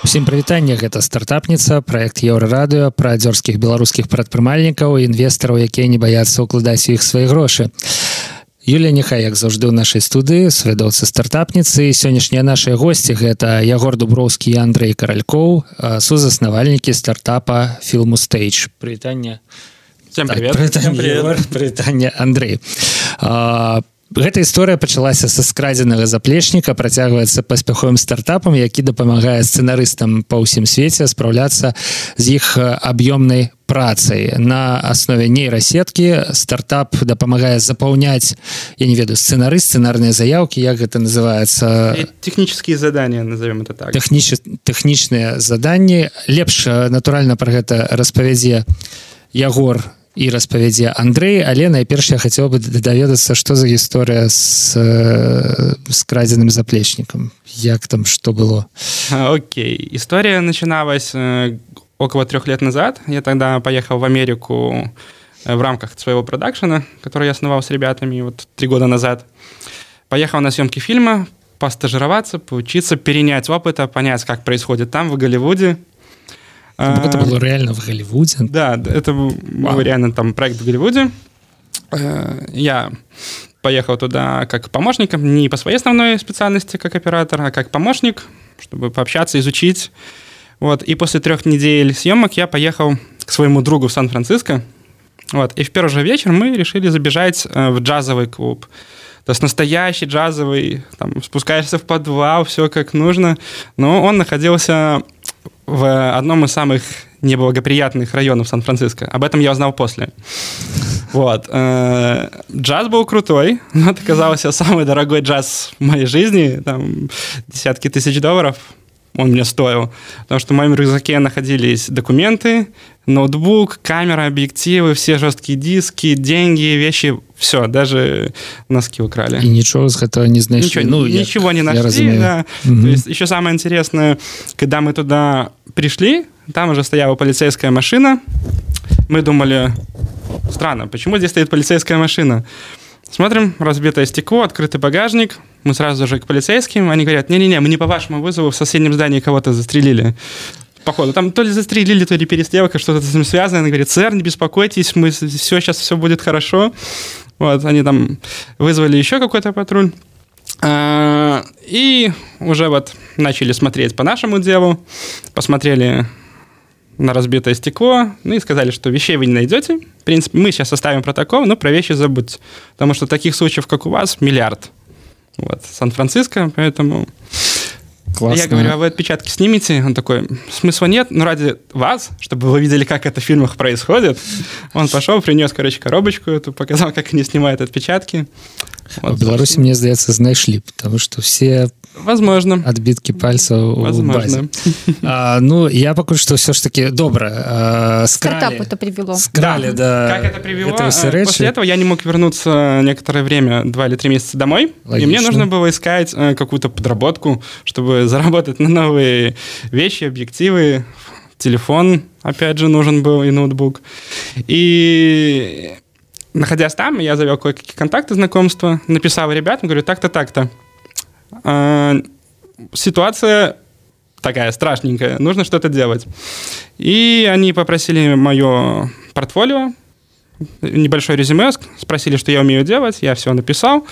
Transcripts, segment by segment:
Усім прывітанне гэта стартапніца проект еўрарадыо пра дзёрскіх беларускіх прадпрымальнікаў інвестараў якія не баяцца ўкладаць у іх свае грошы. Юлія няхай як заўжды ў нашай студыі свядоўцы стартапніцы. Сённяшнія нашыя госці гэта ягор дуброўскі Андрей каралькоў сузаснавальнікі стартапа фільму стейдж прывітання прывітанне Андрей по Гэта гісторыя пачалася са скрадзенага заплечніка працягваецца паспяховым стартапам які дапамагае сцэнарыстам па ўсім свеце спраўляцца з іх аб'ёмнай працай. На аснове нейрасеткі стартап дапамагае запаўняць я не ведаю сцэнары сцэнарныя заявкі як гэта называется технические задания назовем это так. Тэхніч тэхнічныя заданні. Лепш натуральна про гэта распавядзе ягор на і распавядзе Андрей але найперш я хацеў бы даведацца што за гісторыя з скрадзеным заплечнікам як там что было Окей история начиналась э, около трех лет назад я тогда поехал в Америку э, в рамках своего продакшена который я основал с ребятами вот три года назад поехал на съемки фильма постажироваться поучиться перенять опыта понять как происходит там в Голливуде а, это было реально в Голливуде? Да, это был реально там проект в Голливуде. Э, я поехал туда как помощником, не по своей основной специальности как оператор, а как помощник, чтобы пообщаться, изучить. Вот. И после трех недель съемок я поехал к своему другу в Сан-Франциско. Вот. И в первый же вечер мы решили забежать э, в джазовый клуб. То есть настоящий джазовый, там, спускаешься в подвал, все как нужно. Но он находился в одном из самых неблагоприятных районов Сан-Франциско. Об этом я узнал после. Вот. Э, джаз был крутой, но это оказался самый дорогой джаз в моей жизни. Там десятки тысяч долларов он мне стоил. Потому что в моем рюкзаке находились документы, ноутбук, камера, объективы, все жесткие диски, деньги, вещи, все, даже носки украли. И ничего с этого не знаешь. Ничего, ну, ничего я, не нашли, да. Угу. То есть еще самое интересное, когда мы туда пришли, там уже стояла полицейская машина. Мы думали, странно, почему здесь стоит полицейская машина? Смотрим, разбитое стекло, открытый багажник. Мы сразу же к полицейским. Они говорят, не-не-не, мы не по вашему вызову в соседнем здании кого-то застрелили. Походу, там то ли застрелили, то ли перестрелка, что-то с этим связано. Они говорят, сэр, не беспокойтесь, мы все, сейчас все будет хорошо. Вот, они там вызвали еще какой-то патруль. А, и уже вот начали смотреть по нашему делу, посмотрели на разбитое стекло, ну и сказали, что вещей вы не найдете. В принципе, мы сейчас составим протокол, но про вещи забудьте. Потому что таких случаев, как у вас, миллиард. Вот, Сан-Франциско, поэтому... Классно. Я говорю, а вы отпечатки снимете? Он такой, смысла нет, но ради вас, чтобы вы видели, как это в фильмах происходит. Он пошел, принес, короче, коробочку эту, показал, как они снимают отпечатки. Вот. В Беларуси, мне здаецца, знайшлі, потому что все возможно адбіткі пальцаў возможно а, ну я пакуль что все ж таки добра скрали, это привело скрали да, да как это привело это после этого я не мог вернуться некоторое время два или три месяца домой Логично. и мне нужно было искать э, какую-то подработку чтобы заработать на новые вещи объективы телефон опять же нужен был и ноутбук и находясь там, я завел кое-какие контакты, знакомства, написал ребятам, говорю, так-то, так-то. А, ситуация такая страшненькая, нужно что-то делать. И они попросили мое портфолио, небольшое резюме, спросили, что я умею делать, я все написал.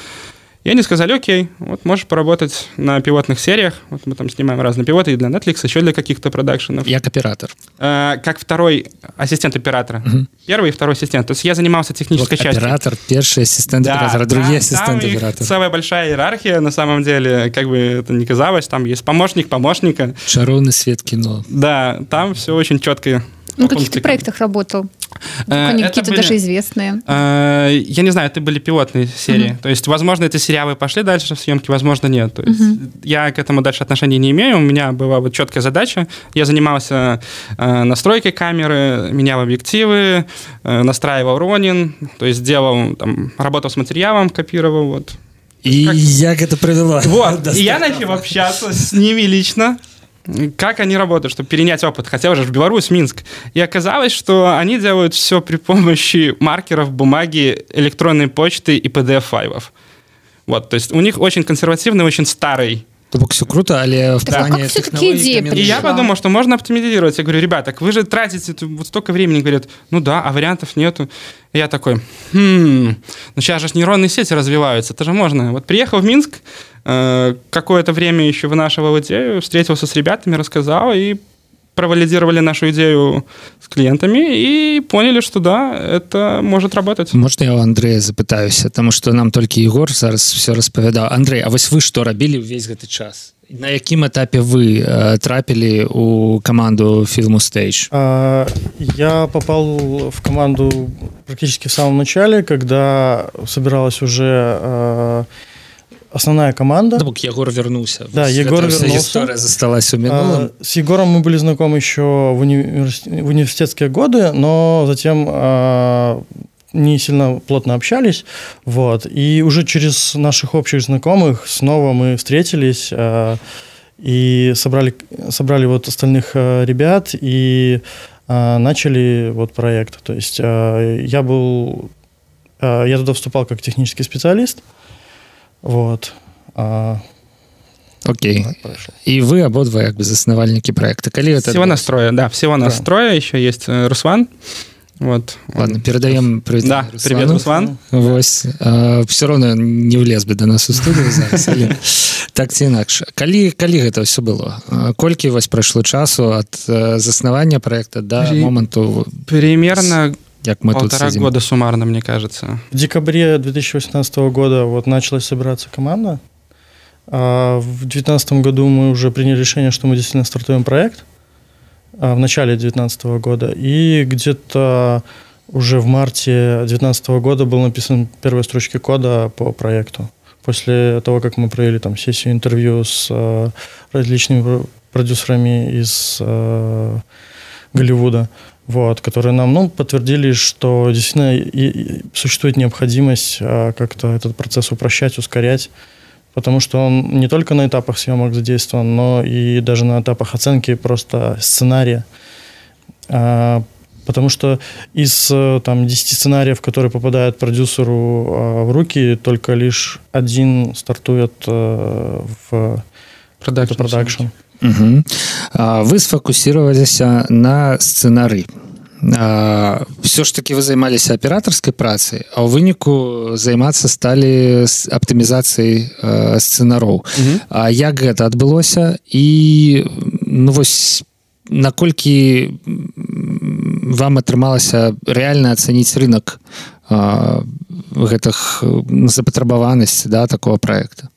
И они сказали, окей, вот можешь поработать на пилотных сериях. Вот мы там снимаем разные пилоты и для Netflix, еще для каких-то продакшенов. Я оператор. Э, как второй ассистент оператора. Угу. Первый и второй ассистент. То есть я занимался технической вот частью. Оператор, первый ассистент да, оператора, другие да, ассистенты оператора. Целая большая иерархия, на самом деле, как бы это ни казалось, там есть помощник помощника. Шаровный свет кино. Да, там все очень четко ну, в каких-то проектах работал? Э, Они какие-то даже известные. Э, я не знаю, это были пилотные серии. То есть, возможно, эти сериалы пошли дальше в съемки, возможно, нет. То есть, я к этому дальше отношения не имею. У меня была вот четкая задача. Я занимался э, настройкой камеры, менял объективы, настраивал Ронин, то есть делал, там, работал с материалом, копировал, вот. И как... як это привело? Вот, и я начал общаться с ними лично, как они работают, чтобы перенять опыт, хотя уже в Беларусь, Минск. И оказалось, что они делают все при помощи маркеров, бумаги, электронной почты и PDF-файлов. Вот, то есть у них очень консервативный, очень старый То бок все круто, але в так, плане все-таки идея И я подумал, что можно оптимизировать. Я говорю, ребята, вы же тратите вот столько времени. Говорят, ну да, а вариантов нету. И я такой, хм, ну сейчас же нейронные сети развиваются, это же можно. Вот приехал в Минск, э, какое-то время еще вынашивал идею, встретился с ребятами, рассказал, и провалидировали нашу идею с клиентами и поняли, что да, это может работать. Можно я у Андрея запытаюсь, потому что нам только Егор зараз все распавядаў. Андрей А вось вы что рабілі весь гэты час? На якім этапе вы э, трапілі у команду фільму стейдж? А, я попал в команду практически в самом начале когда собиралась уже э, основная команда. Да, Егор вернулся. Да, Егор вернулся. история засталась у минулом. А, с Егором мы были знакомы еще в, университет, в университетские годы, но затем а, не сильно плотно общались. Вот. И уже через наших общих знакомых снова мы встретились а, и собрали, собрали вот остальных а, ребят и а, начали вот проект. То есть а, я был... А, я туда вступал как технический специалист. Вот. А... Окей. И вы ободва как бы заснавальники проекта. Коли это всего настроя, да, всего да. настроя. Еще есть э, Руслан. Вот. Ладно, передаем привет. Да, Руслану. привет, Руслан. Вось. А, все равно не влез бы до нас у студию зараз, але так ці інакш. Калі, калі гэта ўсё было? Колькі вось прайшло часу ад заснавання проекта до При... моменту? Примерно как мы Полтора тут сидим. года суммарно, мне кажется. В декабре 2018 года вот началась собираться команда. А в 2019 году мы уже приняли решение, что мы действительно стартуем проект а в начале 2019 года. И где-то уже в марте 2019 года был написан первые строчки кода по проекту. После того, как мы провели там сессию интервью с э, различными продюсерами из э, Голливуда вот, которые нам ну, подтвердили, что действительно и, и существует необходимость а, как-то этот процесс упрощать, ускорять, потому что он не только на этапах съемок задействован, но и даже на этапах оценки просто сценария. А, потому что из там, 10 сценариев, которые попадают продюсеру а, в руки, только лишь один стартует а, в продакшн. Угу. Вы сфокусироваліся на сцэнары. Все ж таки вы займаліся аператарскай працай, а ў выніку займацца сталі аптымізацыяй сцэнароў. А як гэта адбылося і ну вось наколькі вам атрымалася рэальна ацаніць рынок гэтых запатрабаванасці да такого проекта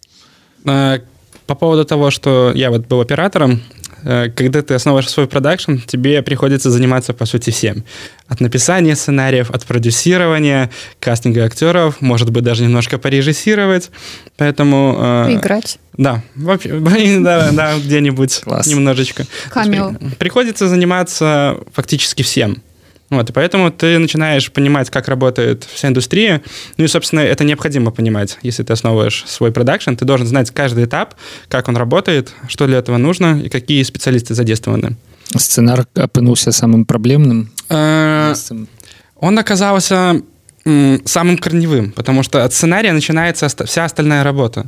по поводу того, что я вот был оператором, э, когда ты основываешь свой продакшн, тебе приходится заниматься, по сути, всем. От написания сценариев, от продюсирования, кастинга актеров, может быть, даже немножко порежиссировать. Поэтому... Э, Играть. Да, вообще, да, да где-нибудь немножечко. Камео. Приходится заниматься фактически всем. Вот, и поэтому ты начинаешь понимать, как работает вся индустрия. Ну и, собственно, это необходимо понимать. Если ты основываешь свой продакшн, ты должен знать каждый этап, как он работает, что для этого нужно и какие специалисты задействованы. Сценар опынулся самым проблемным? Э, он оказался самым корневым, потому что от сценария начинается вся остальная работа.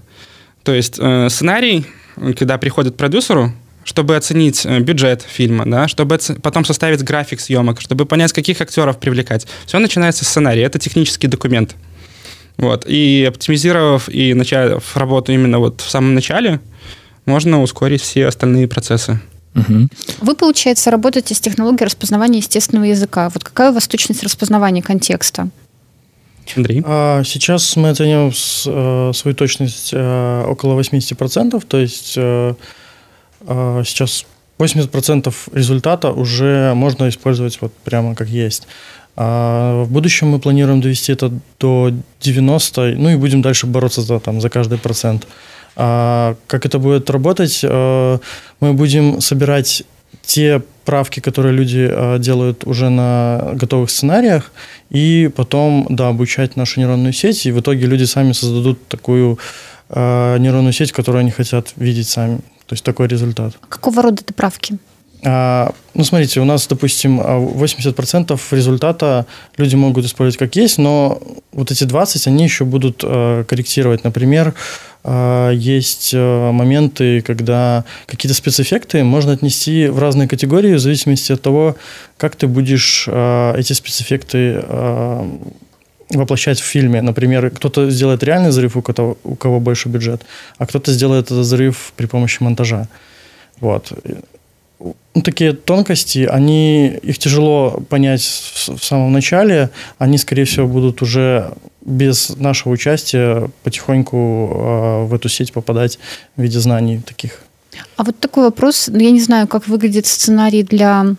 То есть э, сценарий, когда приходит к продюсеру, чтобы оценить э, бюджет фильма, да, чтобы потом составить график съемок, чтобы понять, каких актеров привлекать. Все начинается с сценария. Это технический документ. Вот. И оптимизировав и начав работу именно вот в самом начале, можно ускорить все остальные процессы. Угу. Вы, получается, работаете с технологией распознавания естественного языка. Вот какая у вас точность распознавания контекста? Андрей? А, сейчас мы оцениваем э, свою точность э, около 80%, то есть сейчас 80% результата уже можно использовать вот прямо как есть. А в будущем мы планируем довести это до 90, ну и будем дальше бороться за, там, за каждый процент. А как это будет работать? А, мы будем собирать те правки, которые люди а, делают уже на готовых сценариях, и потом, да, обучать нашу нейронную сеть, и в итоге люди сами создадут такую нейронную сеть, которую они хотят видеть сами. То есть такой результат. Какого рода это правки? А, ну, смотрите, у нас, допустим, 80% результата люди могут использовать как есть, но вот эти 20, они еще будут корректировать. Например, а, есть моменты, когда какие-то спецэффекты можно отнести в разные категории в зависимости от того, как ты будешь а, эти спецэффекты а, воплощать в фильме. Например, кто-то сделает реальный взрыв, у кого, у кого больше бюджет, а кто-то сделает этот взрыв при помощи монтажа. Вот. Ну, такие тонкости, они, их тяжело понять в, в самом начале. Они, скорее всего, будут уже без нашего участия потихоньку э, в эту сеть попадать в виде знаний таких. А вот такой вопрос, ну, я не знаю, как выглядит сценарий для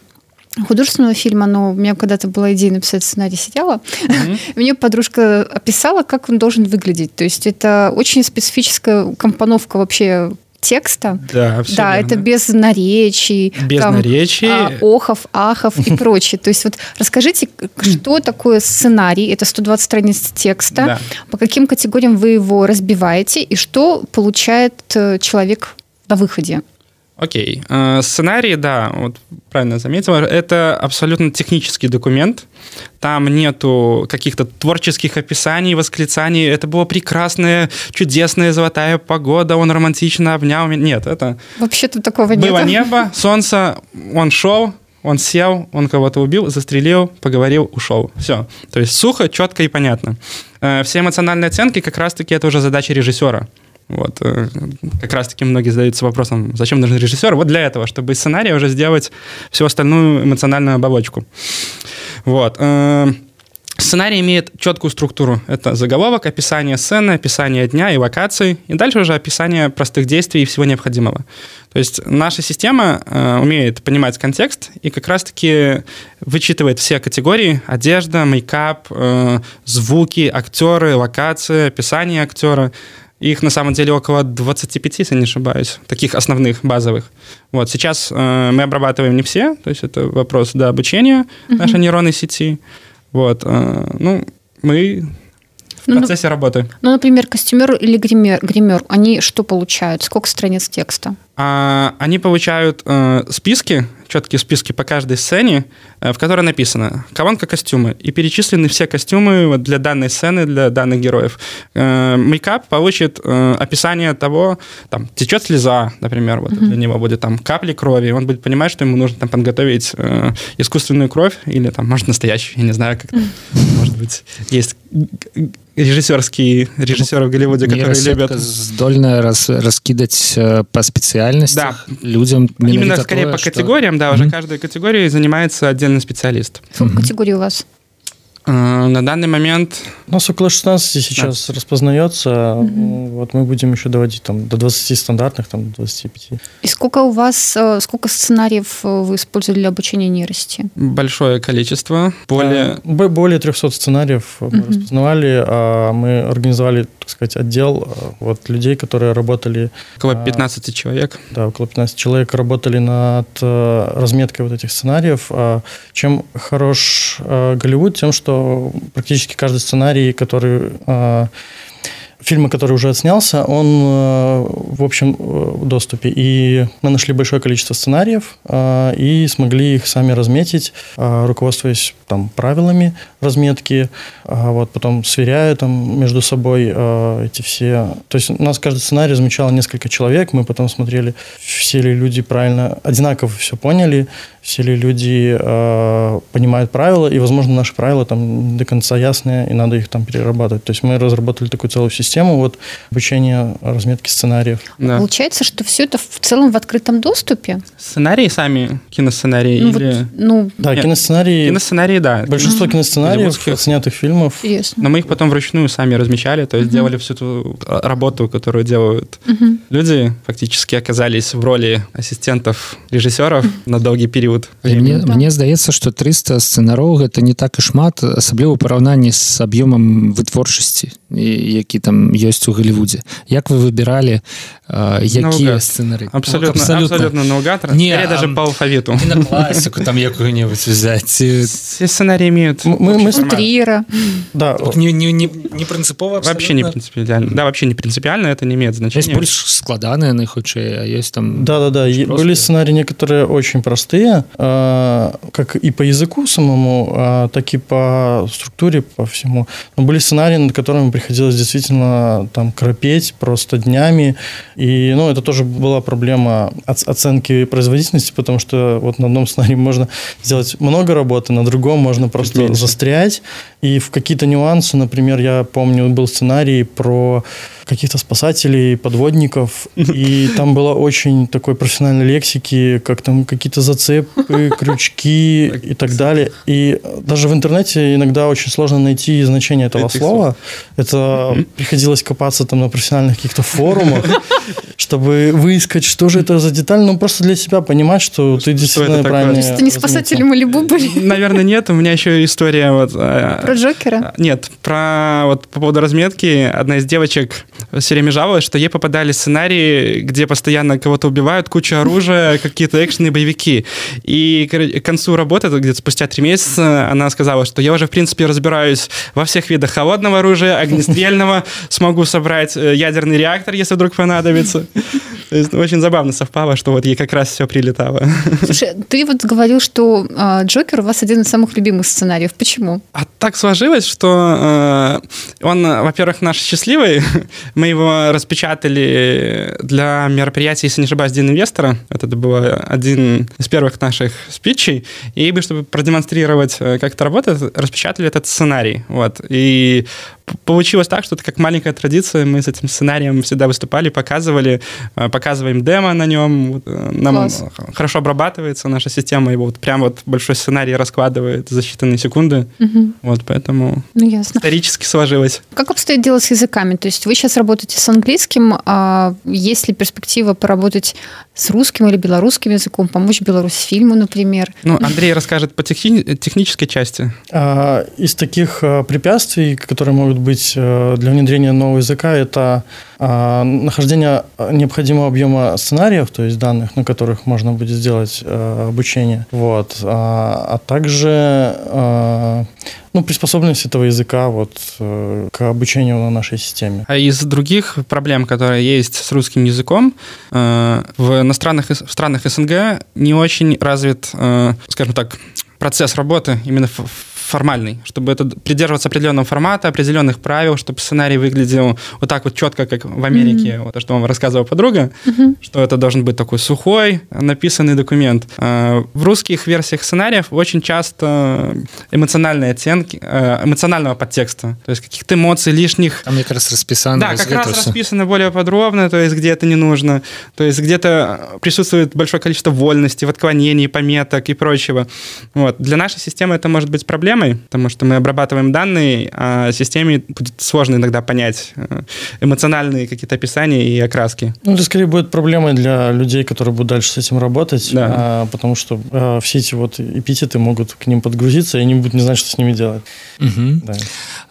художественного фильма, но у меня когда-то была идея написать сценарий, сидела. Mm-hmm. Мне подружка описала, как он должен выглядеть. То есть это очень специфическая компоновка вообще текста. Да, все Да, верно. это без наречий. Без там, наречий. А, охов, ахов и прочее. То есть вот расскажите, что такое сценарий? Это 120 страниц текста. Да. По каким категориям вы его разбиваете? И что получает э, человек на выходе? Окей. Э, сценарий, да, вот правильно заметила, это абсолютно технический документ. Там нету каких-то творческих описаний, восклицаний. Это была прекрасная, чудесная, золотая погода, он романтично обнял меня. Нет, это... Вообще-то такого нет. Было небо, солнце, он шел, он сел, он кого-то убил, застрелил, поговорил, ушел. Все. То есть сухо, четко и понятно. Э, все эмоциональные оценки как раз-таки это уже задача режиссера. Вот. Э, как раз-таки многие задаются вопросом, зачем нужен режиссер? Вот для этого, чтобы из сценария уже сделать всю остальную эмоциональную оболочку. Вот. Э, сценарий имеет четкую структуру. Это заголовок, описание сцены, описание дня и локаций, и дальше уже описание простых действий и всего необходимого. То есть наша система э, умеет понимать контекст и как раз-таки вычитывает все категории – одежда, мейкап, э, звуки, актеры, локации, описание актера – их на самом деле около 25, если не ошибаюсь, таких основных, базовых. Вот сейчас э, мы обрабатываем не все, то есть это вопрос до обучения uh-huh. нашей нейронной сети. Вот, э, ну, мы в ну, процессе работы. Ну, например, костюмер или гример, гример, они что получают? Сколько страниц текста? А, они получают э, списки четкие списки по каждой сцене, э, в которой написано колонка костюмы, и перечислены все костюмы вот для данной сцены, для данных героев. Э, мейкап получит э, описание того, там, течет слеза, например, вот mm-hmm. для него будет там капли крови, он будет понимать, что ему нужно там подготовить искусственную кровь или там, может, настоящую, я не знаю, как mm-hmm. может быть, есть режиссерские режиссеры в Голливуде, которые любят здольно раз, раскидать по специальности да. людям именно скорее по категориям, да, mm-hmm. уже каждой категории занимается отдельный специалист. Сколько mm-hmm. категорий у вас? Э, на данный момент... У нас около 16 сейчас да. распознается. Mm-hmm. Вот мы будем еще доводить там, до 20 стандартных, там, до 25. И сколько у вас, э, сколько сценариев э, вы использовали для обучения нейросети? Большое количество. Более... Да, более 300 сценариев mm-hmm. мы распознавали. А мы организовали, так сказать, отдел вот, людей, которые работали... Около 15 а, человек. Да, около 15 человек работали над разметкой вот этих сценариев. А чем хорош Голливуд? Тем, что практически каждый сценарий, который фильма, который уже отснялся, он э, в общем э, доступе. И мы нашли большое количество сценариев э, и смогли их сами разметить, руководствуясь там правилами разметки, вот потом сверяя там между собой эти все. То есть у нас каждый сценарий размечало несколько человек, мы потом смотрели, все ли люди правильно, одинаково все поняли, все ли люди э, понимают правила, и, возможно, наши правила там до конца ясные, и надо их там перерабатывать. То есть мы разработали такую целую систему вот обучения разметки сценариев. Да. Получается, что все это в целом в открытом доступе? Сценарии сами, киносценарии ну, или... Вот, ну... Да, Нет, киносценарии... Киносценарии, да. Большинство mm-hmm. киносценариев, снятых фильмов. Интересно. Но мы их потом вручную сами размечали, то есть mm-hmm. делали всю ту работу, которую делают mm-hmm. люди, фактически оказались в роли ассистентов режиссеров mm-hmm. на долгий период перыяд мне, да. мне здаецца что 300 сцэнароў гэта не так і шмат асабліва параўнанні з аб'ёмам вытворчасці які там ёсць у Голливудзе Як вы выбіралі якія сцэнары абсолютно абсолютно, абсолютно наугад не даже по алфавиту там якую-нибудь взять сценарий имеют мы, мы триера да не, не, не, не принципова вообще не принципиально да вообще не принципиально это не имеет значения больше складанные на хутчэй есть там да да да были сценарии некоторые очень простые а, как и по языку самому, а, так и по структуре, по всему. Но были сценарии, над которыми приходилось действительно там кропеть просто днями. И, ну, это тоже была проблема оценки производительности, потому что вот на одном сценарии можно сделать много работы, на другом можно просто Меньше. застрять. И в какие-то нюансы, например, я помню, был сценарий про каких-то спасателей, подводников, и там было очень такой профессиональной лексики, как там какие-то зацепы, крючки и так далее. И даже в интернете иногда очень сложно найти значение этого слова. Это приходилось копаться там на профессиональных каких-то форумах, чтобы выискать, что же это за деталь, ну просто для себя понимать, что ты действительно правильно. Это не спасатели Малибу были? Наверное, нет. У меня еще история вот... Э, про Джокера? Нет, про вот по поводу разметки. Одна из девочек все время жаловалась, что ей попадали сценарии, где постоянно кого-то убивают, куча оружия, какие-то экшены, боевики. И к концу работы, где-то спустя три месяца, она сказала, что я уже, в принципе, разбираюсь во всех видах холодного оружия, огнестрельного, смогу собрать э, ядерный реактор, если вдруг понадобится. То есть очень забавно совпало, что вот ей как раз все прилетало. Слушай, ты вот говорил, что э, Джокер у вас один из самых любимых сценариев. Почему? А так сложилось, что э, он, во-первых, наш счастливый. Мы его распечатали для мероприятия, если не ошибаюсь, День инвестора. Это был один из первых наших спичей. И мы, чтобы продемонстрировать, э, как это работает, распечатали этот сценарий. Вот. И получилось так, что это как маленькая традиция. Мы с этим сценарием всегда выступали, показывали, э, показываем демо на нем. Э, нам Класс. хорошо обрабатывается наша система, его вот прям вот большой сценарий раскладывает за считанные секунды. Угу. Вот поэтому ну, ясно. исторически сложилось. Как обстоит дело с языками? То есть вы сейчас работаете с английским, а есть ли перспектива поработать с русским или белорусским языком, помочь Беларусьфильму, например? Ну, Андрей расскажет по техни- технической части. А, из таких а, препятствий, которые могут быть э, для внедрения нового языка, это а, нахождение необходимого объема сценариев, то есть данных, на которых можно будет сделать э, обучение, вот, а, а также э, ну, приспособленность этого языка вот к обучению на нашей системе. А из других проблем, которые есть с русским языком, в иностранных в странах СНГ не очень развит, скажем так, процесс работы именно в формальный, чтобы это придерживаться определенного формата, определенных правил, чтобы сценарий выглядел вот так вот четко, как в Америке, mm-hmm. вот, что вам рассказывала подруга, mm-hmm. что это должен быть такой сухой, написанный документ. А, в русских версиях сценариев очень часто эмоциональные оттенки, э, эмоционального подтекста, то есть каких-то эмоций лишних. Там как раз расписано. Да, как раз расписано более подробно, то есть где это не нужно, то есть где-то присутствует большое количество вольности, в отклонений, пометок и прочего. Вот. Для нашей системы это может быть проблемой, системой, потому что мы обрабатываем данные, а системе будет сложно иногда понять э, эмоциональные какие-то описания и окраски. Ну, это скорее будет проблемой для людей, которые будут дальше с этим работать, да. а, потому что а, все эти вот эпитеты могут к ним подгрузиться, и они будут не знать, что с ними делать. Угу. Да.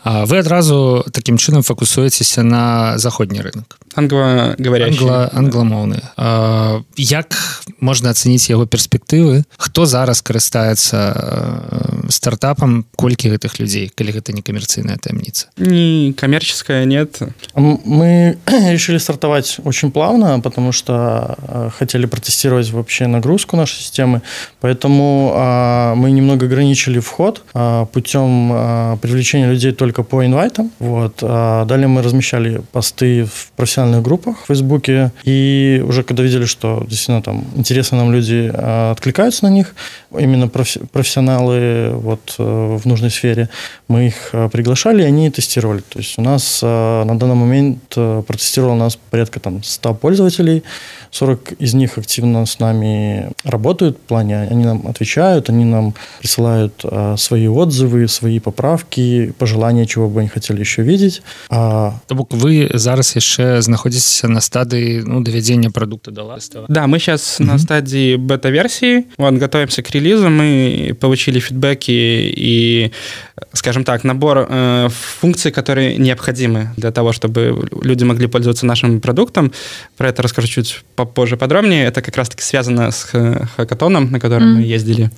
А вы адразу таким чынам фокусуецеся на заходні рынок англоговорящий Англо, англомоўны а, як можна ацаніць яго перспектывы хто зараз карыстаецца э, стартапам колькі гэтых людзей калі гэта не камерцыйная таямніца не коммерческая нет мы решили стартовать очень плавно потому что э, хотели протестировать вообще нагрузку нашей системы поэтому а, мы немного ограничили вход а, путем привлечения людей только по инвайтам вот далее мы размещали посты в профессиональном профессиональных группах в Фейсбуке, и уже когда видели, что действительно там интересно нам люди а, откликаются на них, именно профессионалы вот э, в нужной сфере, мы их а, приглашали, и они тестировали. То есть у нас а, на данный момент э, протестировало нас порядка там 100 пользователей, 40 из них активно с нами работают в плане, они нам отвечают, они нам присылают свои отзывы, свои поправки, пожелания, чего бы они хотели еще видеть. А... То бок вы зараз яшчэ знаходзіцеся на стадии ну, доведения продукта до ласта. Да, мы сейчас угу. на стадии бета-версии, вот, готовимся к релизу, мы получили фидбэки и, скажем так, набор э, функций, которые необходимы для того, чтобы люди могли пользоваться нашим продуктом. Про это расскажу чуть попозже подробнее. Это как раз-таки связано с хакатоном, на котором mm. мы ездили.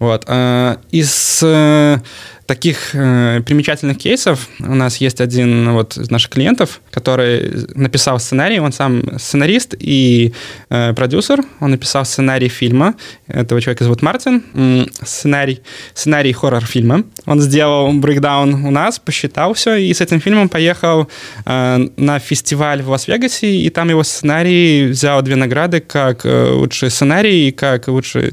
Вот. Э, из э, таких э, примечательных кейсов у нас есть один вот из наших клиентов, который написал сценарий, он сам сценарист и э, продюсер, он написал сценарий фильма, этого человека зовут Мартин, сценарий, сценарий хоррор-фильма, он сделал брейкдаун у нас, посчитал все, и с этим фильмом поехал на фестиваль в Лас-Вегасе, и там его сценарий взял две награды, как лучший сценарий и как лучший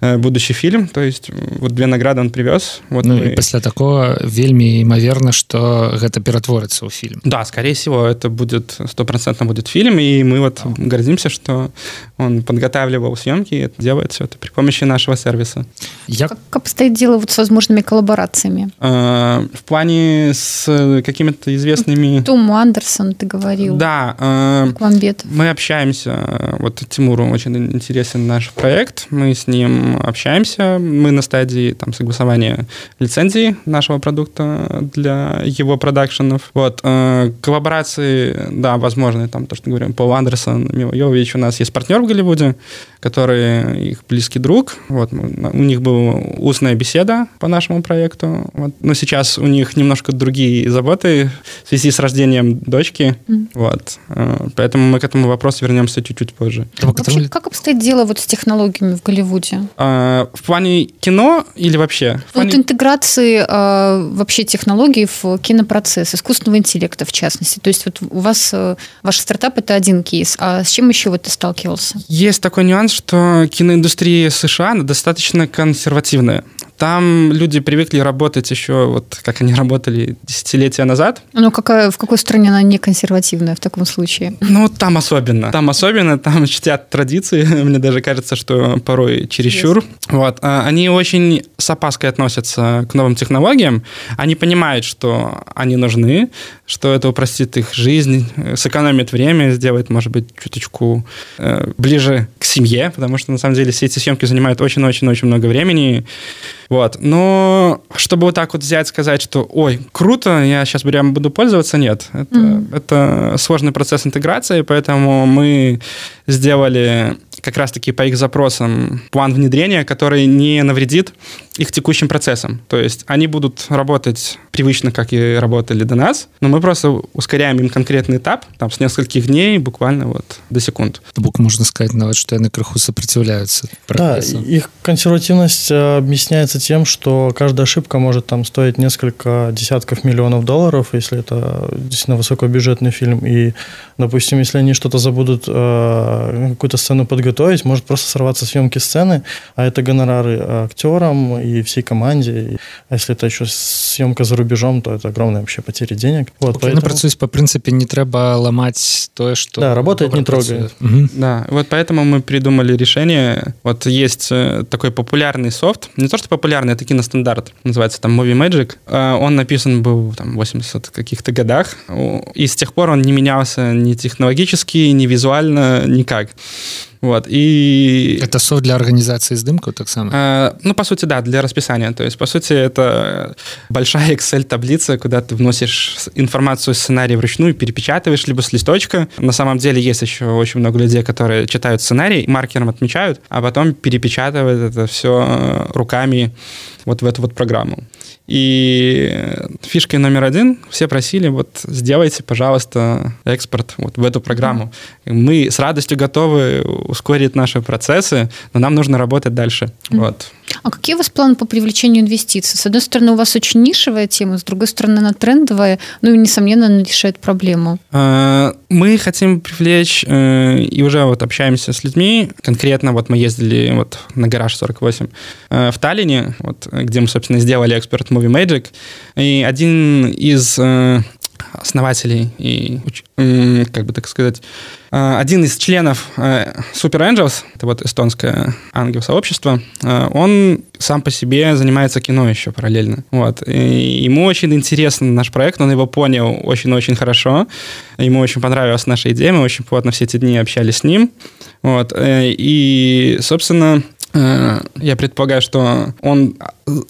будущий фильм, то есть вот две награды он привез. Вот ну, мы... и после пасля такого вельмі імаверна что гэта ператворыцца ў фільм да скорее всего это будет стопроцентно будет фильм и мы вот гордимся что он подготавливал съемки и делает все это при помощи нашего сервиса я как, как обстоит дело вот с возможными коллаборациями э, в плане с какими-то известными Том Андерсон ты говорил да э, мы общаемся вот Тимуру очень интересен наш проект мы с ним общаемся мы на стадии там согласования лицензии нашего продукта для его продакшенов. Вот. Э, коллаборации, да, возможны. Там то, что говорим, Пол Андерсон, Мила Йович. У нас есть партнер в Голливуде, который их близкий друг. Вот. У них была устная беседа по нашему проекту. Вот. Но сейчас у них немножко другие заботы в связи с рождением дочки. Mm. Вот. Э, поэтому мы к этому вопросу вернемся чуть-чуть позже. Вообще, как обстоит дело вот с технологиями в Голливуде? Э, в плане кино или вообще? В плане... Вот интеграции э, вообще технологий в кинопроцесс, искусственного интеллекта в частности? То есть вот у вас, ваш стартап – это один кейс, а с чем еще вот ты сталкивался? Есть такой нюанс, что киноиндустрия США достаточно консервативная. Там люди привыкли работать еще, вот как они работали десятилетия назад. Ну, какая, в какой стране она не консервативная в таком случае? Ну, там особенно. Там особенно, там чтят традиции. Мне даже кажется, что порой чересчур. Yes. Вот. А они очень с опаской относятся к новым технологиям. Они понимают, что они нужны, что это упростит их жизнь, сэкономит время, сделает, может быть, чуточку э, ближе к семье, потому что, на самом деле, все эти съемки занимают очень-очень-очень много времени. Вот. Но чтобы вот так вот взять, сказать, что, ой, круто, я сейчас прям буду пользоваться, нет. Это, mm-hmm. это сложный процесс интеграции, поэтому мы сделали как раз-таки по их запросам план внедрения, который не навредит их текущим процессам. То есть они будут работать привычно, как и работали до нас, но мы просто ускоряем им конкретный этап, там, с нескольких дней буквально вот до секунд. Бук можно сказать, нават, что они крыху сопротивляются прогрессу. Да, их консервативность э, объясняется тем, что каждая ошибка может там стоить несколько десятков миллионов долларов, если это действительно высокобюджетный фильм. И, допустим, если они что-то забудут, э, какую-то сцену подготовить, может просто сорваться съемки сцены, а это гонорары актерам и всей команде. А если это еще съемка за рубежом, то это огромная вообще потеря денег. Вот, okay, поэтому... працуюсь по принципе не треба ломать то, что... Да, работает, не трогает. Угу. Да, вот поэтому мы придумали решение. Вот есть э, такой популярный софт, не то что популярный, это киностандарт, называется там Movie Magic. Э, он написан был там, в 80 каких-то годах, и с тех пор он не менялся ни технологически, ни визуально, никак. Вот, и... Это софт для организации здымкаў таксама? Э, ну, по сути, да, для расписания. То есть, по сути, это большая Excel-таблица, куда ты вносишь информацию, сценарий вручную, перепечатываешь, либо с листочка. На самом деле есть еще очень много людей, которые читают сценарий, маркером отмечают, а потом перепечатывают это все руками вот в эту вот программу. И фишкой номер один все просили, вот сделайте, пожалуйста, экспорт вот в эту программу. Mm-hmm. Мы с радостью готовы ускорить наши процессы, но нам нужно работать дальше. Mm-hmm. Вот. А какие у вас планы по привлечению инвестиций? С одной стороны, у вас очень нишевая тема, с другой стороны, она трендовая, ну и, несомненно, она решает проблему. А, мы хотим привлечь, э, и уже вот общаемся с людьми, конкретно вот мы ездили вот на гараж 48 э, в Таллине, вот, где мы, собственно, сделали эксперт Movie Magic, и один из э, основателей и, как бы так сказать, э, один из членов э, Super Angels, это вот эстонское ангел-сообщество, э, он сам по себе занимается кино еще параллельно. Вот. И ему очень интересен наш проект, он его понял очень-очень хорошо, ему очень понравилась наша идея, мы очень плотно все эти дни общались с ним. Вот. И, собственно, я предполагаю, что он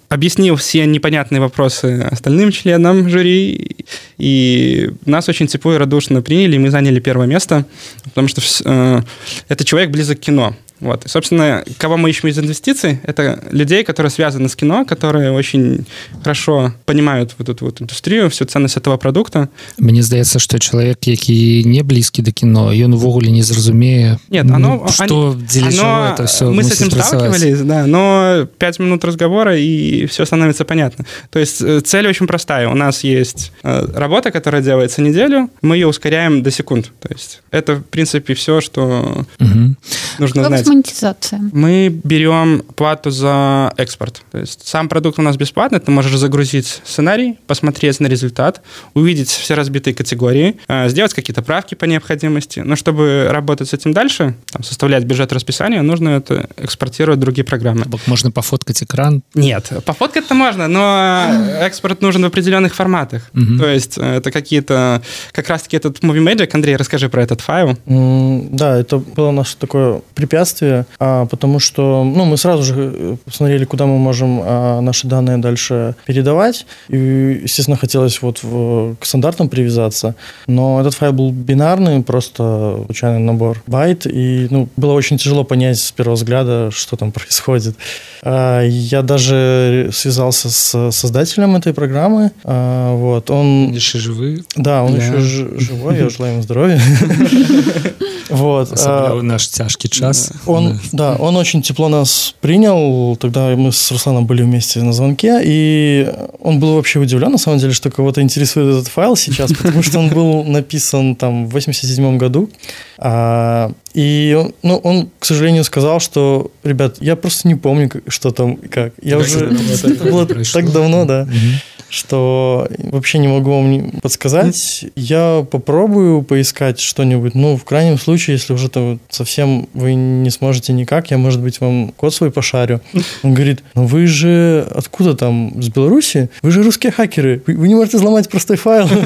объяснил все непонятные вопросы остальным членам жюри, и нас очень тепло и радушно приняли, и мы заняли первое место, потому что э, это человек близок к кино. Вот. И, собственно, кого мы ищем из инвестиций, это людей, которые связаны с кино, которые очень хорошо понимают вот эту вот индустрию, всю ценность этого продукта. Мне здаецца, что человек, які не близкий до кино, ён увогуле не зразумее Нет, оно, ну, что они, дзеля оно, это все мы с этим сталкивались, да, но пять минут разговора и все становится понятно. То есть э, цель очень простая. У нас есть э, работа, которая делается неделю, мы ее ускоряем до секунд. То есть это, в принципе, все, что угу. нужно знать. Монетизация? Мы берем плату за экспорт. То есть сам продукт у нас бесплатный, ты можешь загрузить сценарий, посмотреть на результат, увидеть все разбитые категории, э, сделать какие-то правки по необходимости. Но чтобы работать с этим дальше, там, составлять бюджет расписания, нужно это экспортировать в другие программы. Можно пофоткать экран? Нет, пофоткать-то можно, но экспорт нужен в определенных форматах. Угу. То есть э, это какие-то... Как раз-таки этот Movie Magic, Андрей, расскажи про этот файл. Mm, да, это было наше такое препятствие, а, потому что ну, мы сразу же э, посмотрели, куда мы можем а, наши данные дальше передавать. И, естественно, хотелось вот в, к стандартам привязаться. Но этот файл был бинарный, просто случайный набор байт. И ну, было очень тяжело понять с первого взгляда, что там происходит. А, я даже связался с создателем этой программы. А, вот, он... Еще живы? Да, он еще живой, я желаю ему здоровья. Вот. А, наш тяжкий час. Он, да, он очень тепло нас принял. Тогда мы с Русланом были вместе на звонке, и он был вообще удивлен, на самом деле, что кого-то интересует этот файл сейчас, потому что он был написан там в 87 году. А, и он, ну, он, к сожалению, сказал, что, ребят, я просто не помню, что там и как. Я уже... Это было так давно, да что вообще не могу вам подсказать. Я попробую поискать что-нибудь. Ну, в крайнем случае, если уже то совсем вы не сможете никак, я, может быть, вам код свой пошарю. Он говорит, ну вы же откуда там, с Беларуси? Вы же русские хакеры. Вы не можете взломать простой файл.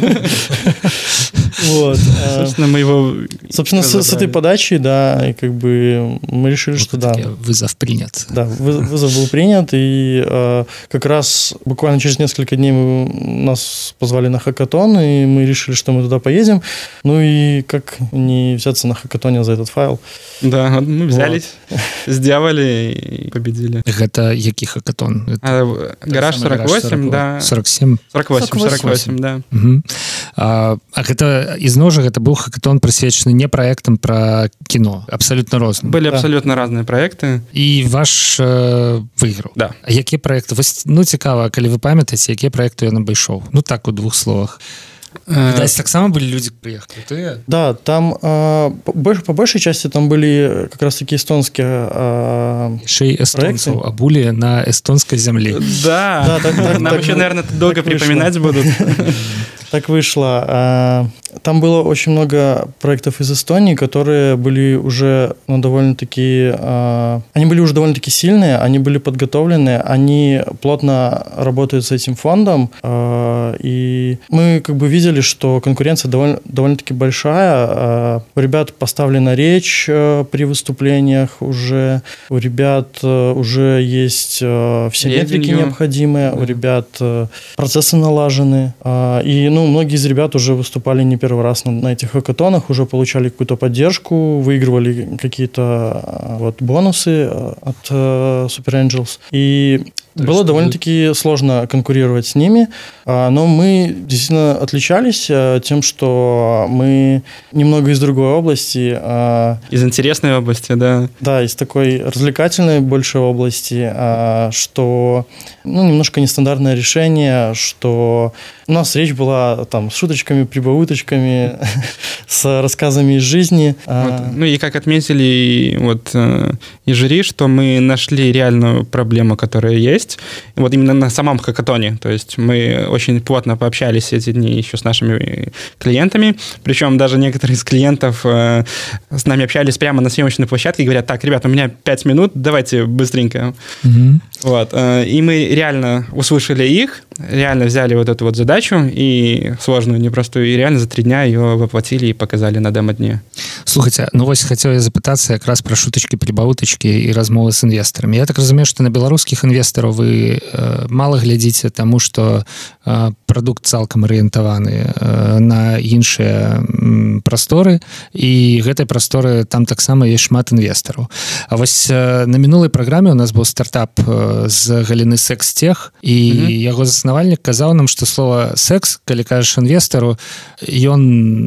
Вот. А, Собственно, мы его... Собственно, с этой подачей, да, и как бы мы решили, что да. Вызов принят. Да, вызов был принят, и а, как раз буквально через несколько дней нас позвали на хакатон, и мы решили, что мы туда поедем. Ну и как не взяться на хакатоне за этот файл? Да, мы взялись, вот. сделали и победили. Это який хакатон? А, гараж 48, да. 47? 48, 48, 48 да. Угу. А, а гэта ізноў жа гэта быў хакатон прысвечаны не праектам пра кіно абсалютна розны былі да. абсалютна разныя праекты і ваш э, выйграў да. які праекты ну цікава калі вы памятаеце якія праекты ён абышоў? Ну так у двух словах Видать, так само были люди приехали. Ты? Да, там э, по, по большей части там были как раз таки эстонские э, Шей эстонцев обули на эстонской земле. Да, да так, так, нам так, еще, наверное, долго припоминать будут. Так вышло. А, там было очень много проектов из Эстонии, которые были уже ну, довольно-таки... А, они были уже довольно-таки сильные, они были подготовлены, они плотно работают с этим фондом, а, и мы как бы видели, что конкуренция довольно, довольно-таки большая. У ребят поставлена речь при выступлениях уже, у ребят уже есть все метрики необходимые, у ребят процессы налажены, и, ну, многие из ребят уже выступали не первый раз на, на этих хакатонах, уже получали какую-то поддержку, выигрывали какие-то а, вот бонусы а, от Super Angels. И то Было довольно-таки сложно конкурировать с ними, а, но мы действительно отличались а, тем, что мы немного из другой области. А, из интересной области, да. Да, из такой развлекательной большой области, что ну, немножко нестандартное решение, что у нас речь была там с шуточками, прибауточками, с рассказами из жизни. Вот. Ну и как отметили вот э, и жюри, что мы нашли реальную проблему, которая есть, есть. Вот именно на самом хакатоне. То есть мы очень плотно пообщались эти дни еще с нашими клиентами. Причем даже некоторые из клиентов э, с нами общались прямо на съемочной площадке и говорят, так, ребят, у меня 5 минут, давайте быстренько. Угу. Вот. Э, и мы реально услышали их, реально взяли вот эту вот задачу и сложную, непростую, и реально за три дня ее воплотили и показали на демо-дне. Слухайте, ну вось хотел я запытаться как раз про шуточки, прибауточки и размовы с инвесторами. Я так разумею, что на белорусских инвесторов вы э, мало глядите тому, что э, продукт цалкам арыентаваны э, на іншыя прасторы і гэтай прасторы там таксама есть шмат інвестараў. А вось на мінулай праграме у нас быў стартап з галіны секс-тех і mm -hmm. яго заснавальнік казаў нам што слова секс калі кажаш інвестару ён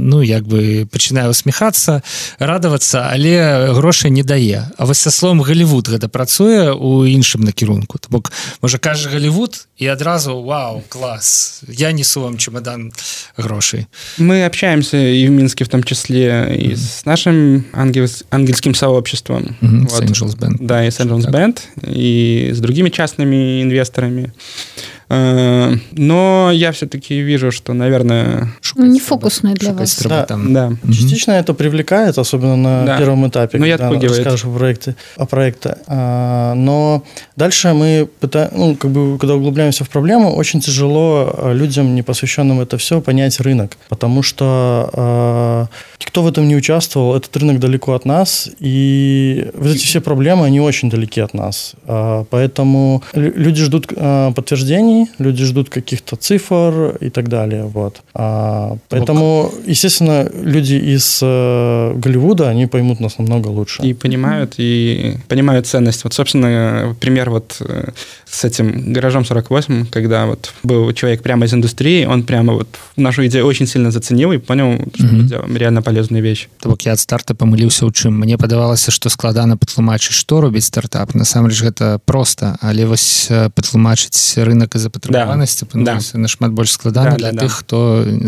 ну як бы пачынае усміхацца радавацца але грошай не дае. А вось са словом Голливуд гэта працуе у іншым накірунку. То бок можа кажа Голливуд і адразу Вау класс я несу вам чемодан грошей мы общаемся и в Минске в том числе и mm-hmm. с нашим ангел, ангельским сообществом mm-hmm. вот. Angels Band. да и Angels Band и с другими частными инвесторами Э, но я все-таки вижу, что, наверное... Ну, не фокусное для вас. Да, там. да. Частично это привлекает, особенно на да. первом этапе, ну, когда расскажешь о проекте. О проекте. А, но дальше мы пытаем, ну, как бы, когда углубляемся в проблему, очень тяжело э, людям, не посвященным это все, понять рынок. Потому что э, никто в этом не участвовал, этот рынок далеко от нас, и вот эти все проблемы, они очень далеки от нас. А, поэтому люди ждут э, подтверждений, люди ждут каких-то цифр и так далее. Вот. А, поэтому, естественно, люди из э, Голливуда, они поймут нас намного лучше. И понимают, и понимают ценность. Вот, собственно, пример вот э, с этим гаражом 48, когда вот был человек прямо из индустрии, он прямо вот нашу идею очень сильно заценил и понял, что мы делаем реально полезную вещь. Бок я от старта помылился у чым. Мне падавалася, што складана патлумачыць, што робіць стартап. Насамрэч гэта проста, але вось э, патлумачыць рынок і запатрабаванасці да. да. нашмат больш складана да, для да, тых, да. хто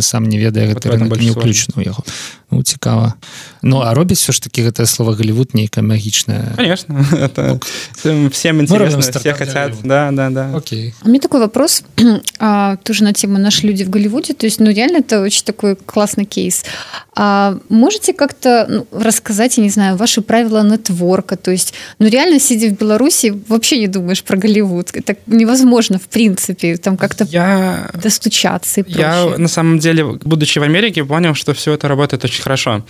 сам не ведае гэты рынок не ўключаны ў яго. Ну, цікава Ну а робіць все ж таки гэтае слово Голливуд нейкая магічная конечно это всем интересно все хотят да да да окей у меня такой вопрос а, тоже на тему наши люди в Голливуде то есть ну реально это очень такой классный кейс а можете как-то ну, рассказать я не знаю ваши правила нетворка то есть ну реально сидя в Беларуси вообще не думаешь про Голливуд это невозможно в принципе там как-то я достучаться я на самом деле будучи в Америке понял что все это работает очень хорошо.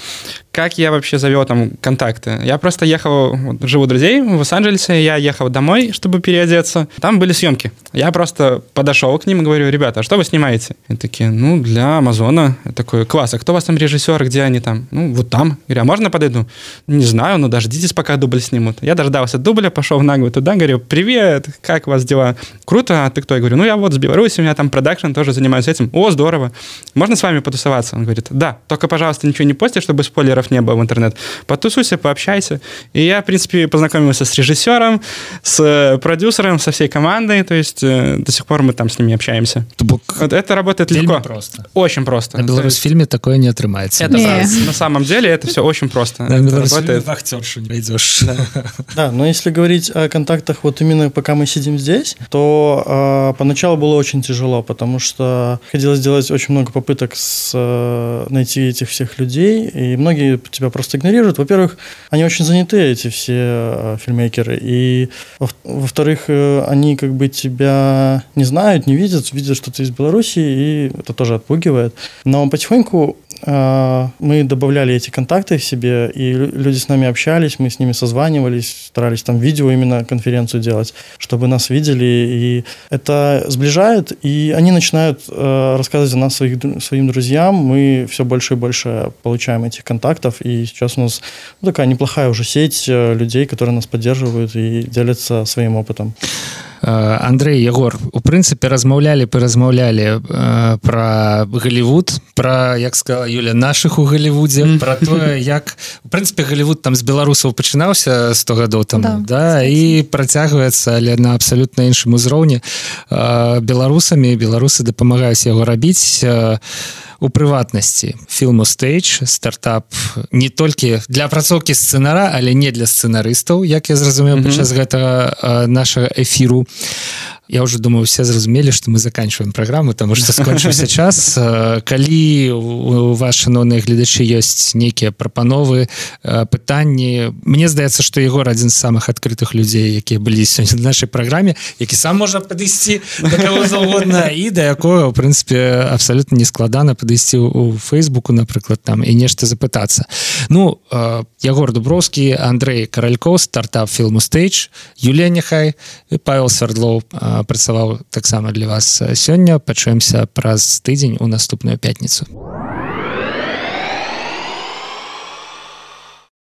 Как я вообще завел там контакты? Я просто ехал, вот, живу у друзей в Лос-Анджелесе, я ехал домой, чтобы переодеться. Там были съемки. Я просто подошел к ним и говорю, ребята, а что вы снимаете? И такие, ну, для Амазона. Я такой, класс, а кто у вас там режиссер, где они там? Ну, вот там. Я говорю, а можно подойду? Не знаю, ну, дождитесь, пока дубль снимут. Я дождался дубля, пошел в наглую туда, говорю, привет, как у вас дела? Круто, а ты кто? Я говорю, ну, я вот с Беларуси, у меня там продакшн, тоже занимаюсь этим. О, здорово. Можно с вами потусоваться? Он говорит, да, только, пожалуйста, ничего не постишь, чтобы спойлеров не было в интернет. Потусуйся, пообщайся. И я, в принципе, познакомился с режиссером, с продюсером, со всей командой, то есть э, до сих пор мы там с ними общаемся. Бок вот это работает легко. просто. Очень просто. На Беларусь-фильме такое не отрымается. Это не. на самом деле это все очень просто. На вахтершу не найдешь. Да. но если говорить о контактах вот именно пока мы сидим здесь, то э, поначалу было очень тяжело, потому что хотелось сделать очень много попыток с, э, найти этих всех людей, и многие тебя просто игнорируют. Во-первых, они очень заняты, эти все э, фильмейкеры, и во-вторых, э, они как бы тебя не знают, не видят, видят, что ты из Беларуси, и это тоже отпугивает. Но потихоньку мы добавляли эти контакты в себе, и люди с нами общались, мы с ними созванивались, старались там видео именно конференцию делать, чтобы нас видели, и это сближает, и они начинают рассказывать о нас своих, своим друзьям, мы все больше и больше получаем этих контактов, и сейчас у нас ну, такая неплохая уже сеть э, людей, которые нас поддерживают и делятся своим опытом. Э, Андрей Егор у прынцыпе размаўлялі перазмаўлялі э, про Голливуд про як сказала Юля наших у Голливудзе mm. про тое як у прынцыпе Голливуд там з беларусаў пачынаўся 100 гадоў там да, да і працягваецца але на абсалютна іншым узроўні э, беларусамі беларусы дапамагаюць яго рабіць а у прыватнасці. Фільму стейдж стартап не толькі для апрацоўкі сцэнара але не для сцэнарыстаў як я зразумеў mm -hmm. падчас гэтага нашага эфіру. Я уже думаю все зразумелі что мы заканчиваем программу тому что скончыўся час. Калі у вас шаноўныя гледачы ёсць нейкія прапановы пытанні Мне здаецца что егор адзін з самых адкрытых людзей якія былі сёння нашай праграме які сам можа падысці заўгодна і да якое у прынцыпе абсолютно нескладана падысці у фейсбуку напрыклад там і нешта запытацца ну ягор дуброўскі Андрей каралькоў стартап фільму стейдж Юлія няхай павел свердлоў працаваў таксама для вас сёння пачуемся праз тыдзень у наступную пятніцу